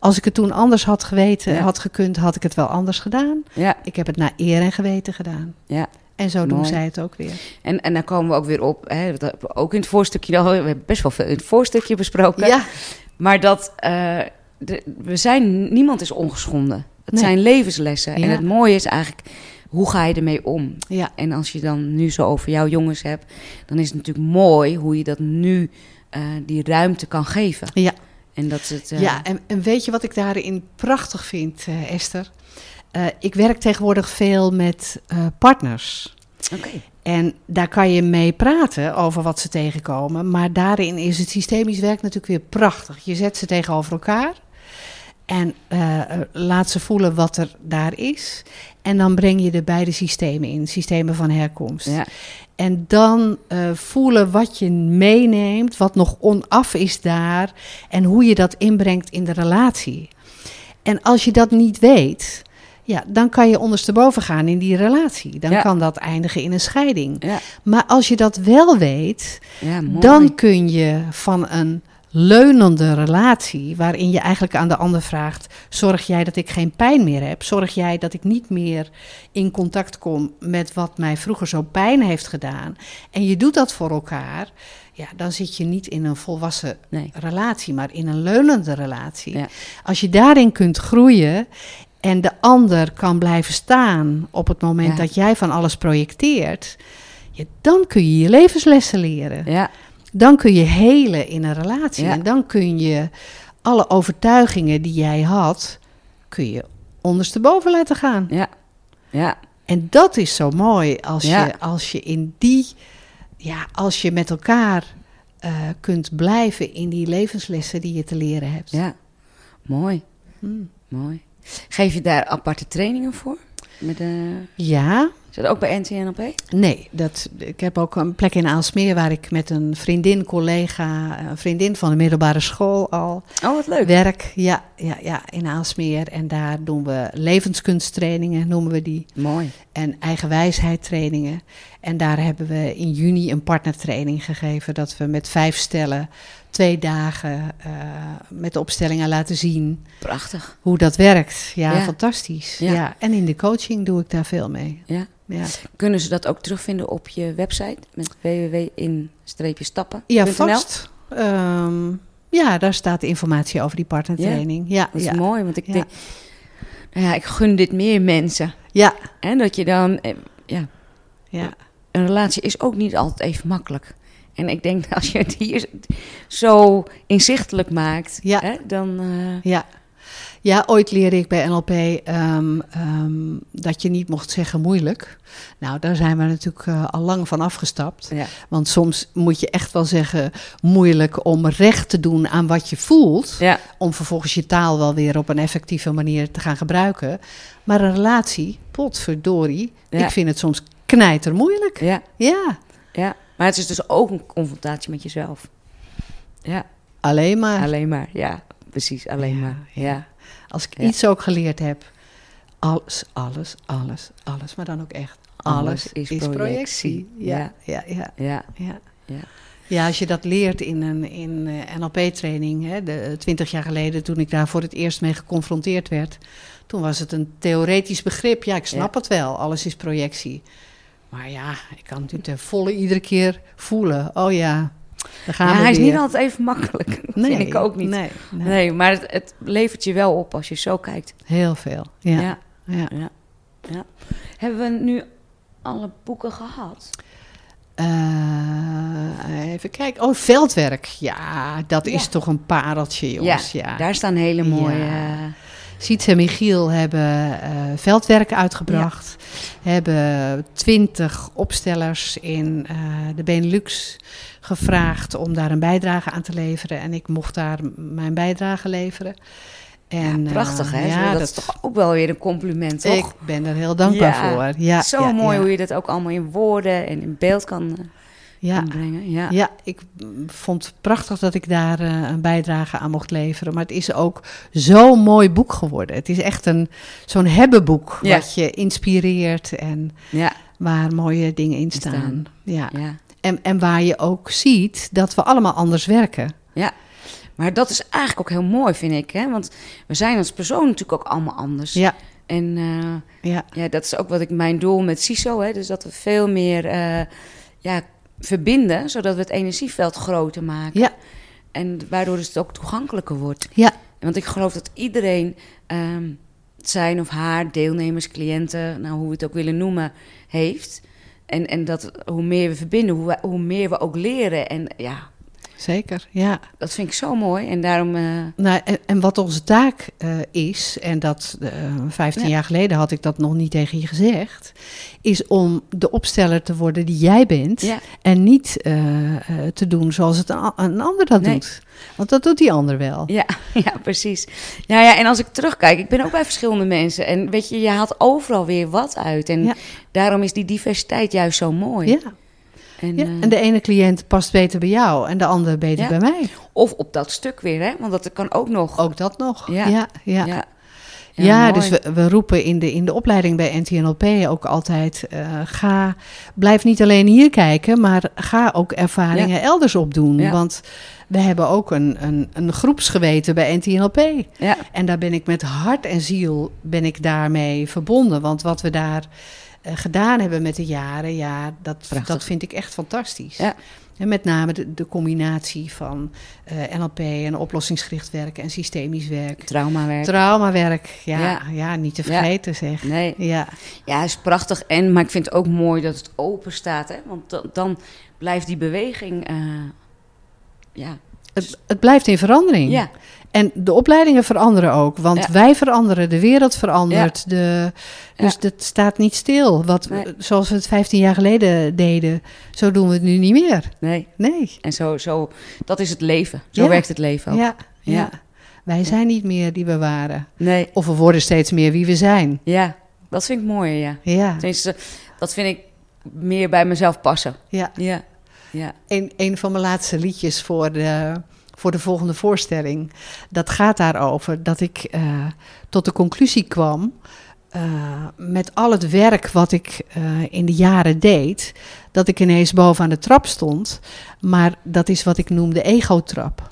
Als ik het toen anders had geweten, had gekund, had ik het wel anders gedaan. Ja. Ik heb het naar eer en geweten gedaan. Ja. En zo doen zij het ook weer. En, en dan komen we ook weer op, hè, ook in het voorstukje, we hebben best wel veel in het voorstukje besproken. Ja. Maar dat uh, we zijn, niemand is ongeschonden. Het zijn levenslessen. En het mooie is eigenlijk, hoe ga je ermee om? Ja. En als je dan nu zo over jouw jongens hebt, dan is het natuurlijk mooi hoe je dat nu uh, die ruimte kan geven. Ja. En dat het, uh... Ja, en, en, weet je wat ik daarin prachtig vind, uh, Esther? ik werk tegenwoordig veel met partners. Oké. En daar kan je mee praten over wat ze tegenkomen. Maar daarin is het systemisch werk natuurlijk weer prachtig. Je zet ze tegenover elkaar. En uh, laat ze voelen wat er daar is. En dan breng je de beide systemen in, systemen van herkomst. Ja. En dan uh, voelen wat je meeneemt, wat nog onaf is daar. En hoe je dat inbrengt in de relatie. En als je dat niet weet, ja, dan kan je ondersteboven gaan in die relatie. Dan kan dat eindigen in een scheiding. Ja. Maar als je dat wel weet, dan kun je van een leunende relatie, waarin je eigenlijk aan de ander vraagt: zorg jij dat ik geen pijn meer heb? Zorg jij dat ik niet meer in contact kom met wat mij vroeger zo pijn heeft gedaan? En je doet dat voor elkaar. Ja, dan zit je niet in een volwassen relatie, maar in een leunende relatie. Ja. Als je daarin kunt groeien en de ander kan blijven staan op het moment dat jij van alles projecteert, ja, dan kun je je levenslessen leren. Ja. Dan kun je helen in een relatie. En dan kun je alle overtuigingen die jij had, kun je ondersteboven laten gaan. Ja. ja. En dat is zo mooi als, je, als je in die, ja, als je met elkaar uh, kunt blijven in die levenslessen die je te leren hebt. Ja, mooi. Hmm. Mooi. Geef je daar aparte trainingen voor? Met de... Ja, is dat ook bij NTNLP? Nee, dat, ik heb ook een plek in Aalsmeer waar ik met een vriendin, collega, een vriendin van de middelbare school al oh, wat leuk. werk. Ja, ja, ja, in Aalsmeer. En daar doen we levenskunsttrainingen, noemen we die. Mooi. En eigenwijsheid trainingen. En daar hebben we in juni een partnertraining gegeven. Dat we met vijf stellen twee dagen uh, met de opstellingen laten zien. Prachtig. Hoe dat werkt. Ja, fantastisch. Ja. ja. En in de coaching doe ik daar veel mee. Ja. Ja. Kunnen ze dat ook terugvinden op je website met www.in-stappen? Ja, vast. Um, ja, daar staat informatie over die partnertraining. Ja, dat is mooi, want ik denk, nou ja, ik gun dit meer mensen. Ja. En dat je dan, eh, ja, ja. Een relatie is ook niet altijd even makkelijk. En ik denk als je het hier zo inzichtelijk maakt, ja. Hè, dan. Uh... Ja. Ja, ooit leerde ik bij NLP um, um, dat je niet mocht zeggen moeilijk. Nou, daar zijn we natuurlijk uh, al lang van afgestapt. Ja. Want soms moet je echt wel zeggen moeilijk om recht te doen aan wat je voelt. Ja. Om vervolgens je taal wel weer op een effectieve manier te gaan gebruiken. Maar een relatie, potverdorie, ja. ik vind het soms knijter moeilijk. Ja. ja. Ja, maar het is dus ook een confrontatie met jezelf. Ja. Alleen maar. Alleen maar, ja. Precies, alleen maar. Ja. Als ik iets ook geleerd heb, alles, alles, alles, alles, maar dan ook echt alles, is, projectie. Ja, ja, ja, ja. ja. ja. ja. als je dat leert in een in, uh, NLP-training, de, twintig jaar geleden, toen ik daar voor het eerst mee geconfronteerd werd, toen was het een theoretisch begrip. Ja, ik snap het wel, alles is projectie. Maar ja, ik kan het ten volle iedere keer voelen. Oh ja, Ja, hij is weer. niet altijd even makkelijk. Dat vind ik ook niet. Nee, Nee, nee. maar het, het levert je wel op als je zo kijkt. heel veel. Ja. Ja. ja. ja. ja. Hebben we nu alle boeken gehad? Eh, even kijken. Oh, veldwerk. Ja, dat is toch een pareltje, jongens. Ja. Daar staan hele mooie... Siets en Michiel hebben eh, veldwerk uitgebracht. Hebben twintig opstellers in eh, de Benelux gevraagd om daar een bijdrage aan te leveren. En ik mocht daar mijn bijdrage leveren. En, ja, prachtig, eh, hè? ja, dat, is toch ook wel weer een compliment, toch? Ik ben er heel dankbaar Ja, voor. Ja, Zo mooi hoe je dat ook allemaal in woorden en in beeld kan, Ja, brengen. Ja. Ja, ik vond het prachtig dat ik daar eh, een bijdrage aan mocht leveren. Maar het is ook zo'n mooi boek geworden. Het is echt een, zo'n hebbenboek Ja. wat je inspireert en Ja, waar mooie dingen in staan. staan. Ja. ja. En, en waar je ook ziet dat we allemaal anders werken. Maar dat is eigenlijk ook heel mooi, vind ik. Hè? Want we zijn als persoon natuurlijk ook allemaal anders. Ja, En eh, ja, ja, dat is ook wat ik mijn doel met CISO. Hè? Dus dat we veel meer eh, ja, verbinden, zodat we het energieveld groter maken. Ja. En waardoor het ook toegankelijker wordt. ja, Want ik geloof dat iedereen ehm, zijn of haar deelnemers, cliënten, nou, hoe we het ook willen noemen, heeft. En, en dat hoe meer we verbinden, hoe, hoe meer we ook leren. En ja, zeker. Ja. dat vind ik zo mooi. En daarom. eh, Nou, en, en wat onze taak eh, is, en dat eh 15 Ja. jaar geleden had ik dat nog niet tegen je gezegd, is om de opsteller te worden die jij bent. ja, En niet te doen zoals het een, ander dat Nee. doet. Want dat doet die ander wel. ja, ja, precies. Nou ja, en als ik terugkijk, ik ben ook bij verschillende mensen. En weet je, je haalt overal weer wat uit. En Ja. daarom is die diversiteit juist zo mooi. Ja, En, ja. eh, En de ene cliënt past beter bij jou en de andere beter Ja. bij mij. of op dat stuk weer, hè? Want dat kan ook nog. Ook dat nog. Ja. Ja, ja. ja. Dus we, we roepen in de, in de opleiding bij NTNLP ook altijd: eh, ga, blijf niet alleen hier kijken, maar ga ook ervaringen elders opdoen. Want we hebben ook een, een, een groepsgeweten bij NTNLP. Ja, En daar ben ik met hart en ziel ben ik daarmee verbonden. Want wat we daar gedaan hebben met de jaren, ja, dat, Prachtig. dat vind ik echt fantastisch. Ja. En met name de, de combinatie van eh, NLP en oplossingsgericht werken en systemisch werk. traumawerk. Traumawerk, ja, Ja. ja. niet te Ja. vergeten zeg. nee. Ja, Ja, is prachtig. En, maar ik vind het ook mooi dat het open staat. Hè? Want dan, dan blijft die beweging. eh, ja. het, het blijft in verandering. ja, En de opleidingen veranderen ook, want Ja. wij veranderen, de wereld verandert. De, dus dat staat niet stil. Wat, Nee. Zoals we het 15 jaar geleden deden, zo doen we het nu niet meer. nee. Nee. En zo, zo, dat is het leven. Zo werkt het leven ook. Ja, ja. Wij zijn niet meer die we waren. Nee, Of we worden steeds meer wie we zijn. ja, dat vind ik mooier, ja. Ja, Tenminste, dat vind ik meer bij mezelf passen. ja. Ja, ja, Een, een van mijn laatste liedjes voor de, voor de volgende voorstelling. Dat gaat daarover dat ik eh, tot de conclusie kwam. eh, met al het werk wat ik eh, in de jaren deed. Dat ik ineens bovenaan de trap stond. Maar dat is wat ik noem de ego-trap.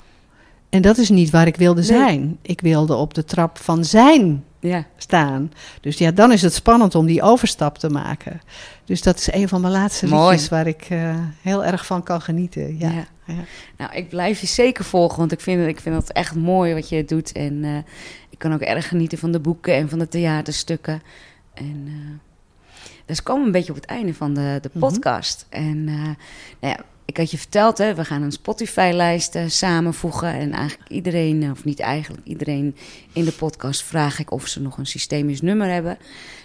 En dat is niet waar ik wilde Nee. zijn. Ik wilde op de trap van zijn ja. staan. Dus ja, dan is het spannend om die overstap te maken. Dus dat is een van mijn laatste Mooi. liedjes waar ik eh, heel erg van kan genieten. Ja. Ja. ja. Nou, ik blijf je zeker volgen, want ik vind, het- ik vind het echt mooi wat je doet. En eh, ik kan ook erg genieten van de boeken en van de theaterstukken. En eh, dus we komen een beetje op het einde van de, de Mhm. podcast. En nou ja, ik had je verteld, hè, we gaan een Spotify-lijst eh, samenvoegen. En eigenlijk iedereen, of niet eigenlijk, iedereen in de podcast vraag ik of ze nog een systemisch nummer hebben.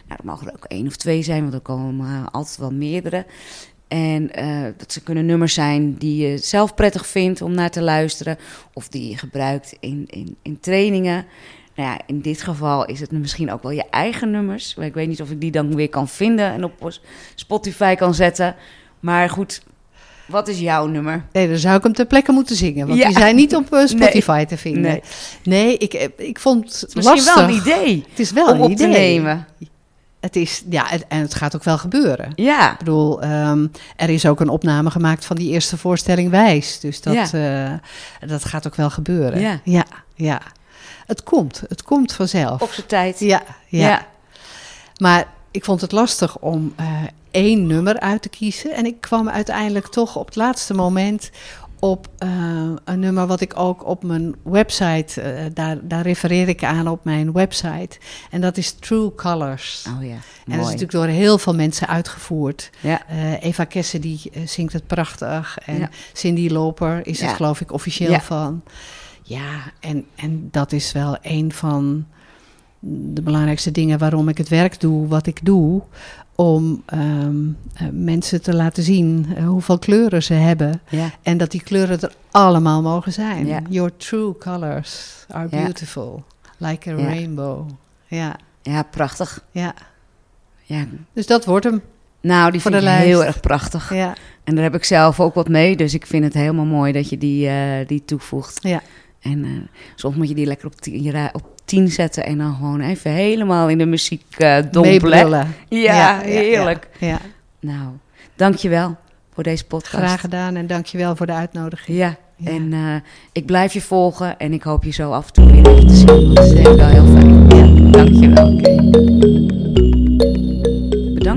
Nou, dat mogen er ook één of twee zijn, want er komen eh, altijd wel meerdere. En eh, dat ze kunnen nummers zijn die je zelf prettig vindt om naar te luisteren. Of die je gebruikt in, in, in trainingen. Nou ja, in dit geval is het misschien ook wel je eigen nummers. Maar ik weet niet of ik die dan weer kan vinden en op Spotify kan zetten. Maar goed, wat is jouw nummer? Nee, dan zou ik hem ter plekke moeten zingen. Want Ja. die zijn niet op eh, Spotify te vinden. Nee. Nee, ik, eh, ik vond het Het is misschien lastig. wel een idee Het is wel om een op idee. te nemen. Het is, ja, het- en het gaat ook wel gebeuren. Ja, Ik bedoel, ehm, er is ook een opname gemaakt van die eerste voorstelling Wijs. Dus dat, eh, dat gaat ook wel gebeuren. Ja. ja, ja. Het komt, het komt vanzelf. op zijn tijd. Ja, ja. Ja. Maar ik vond het lastig om één nummer uit te kiezen. En ik kwam uiteindelijk toch op het laatste moment op uh, een nummer wat ik ook op mijn website, uh, daar, daar refereer ik aan op mijn website. En dat is True Colors. Oh ja, En dat is natuurlijk door heel veel mensen uitgevoerd. Ja. Uh, Eva Kessen die zingt het prachtig. En Ja. Cindy Loper is Ja. het geloof ik officieel van. Ja, en, en dat is wel een van de belangrijkste dingen waarom ik het werk doe wat ik doe. Om ehm, eh, mensen te laten zien eh, hoeveel kleuren ze hebben. Ja. En dat die kleuren er allemaal mogen zijn. Ja. Your true colors are beautiful. Like a rainbow. Ja, ja, prachtig. ja. Ja. Dus dat wordt hem. Nou, die vind ik heel erg prachtig. Ja, En daar heb ik zelf ook wat mee, dus ik vind het helemaal mooi dat je die, eh, die toevoegt. ja. En eh, soms moet je die lekker op tien, op tien zetten en dan gewoon even helemaal in de muziek eh dompelen. Meebrullen. Ja, heerlijk. Ja, ja. Nou, dankjewel voor deze podcast. Graag gedaan en dankjewel voor de uitnodiging. Ja, Ja. en eh, ik blijf je volgen en ik hoop je zo af en toe weer even te zien. Want dat is denk ik wel heel fijn. Ja, dankjewel.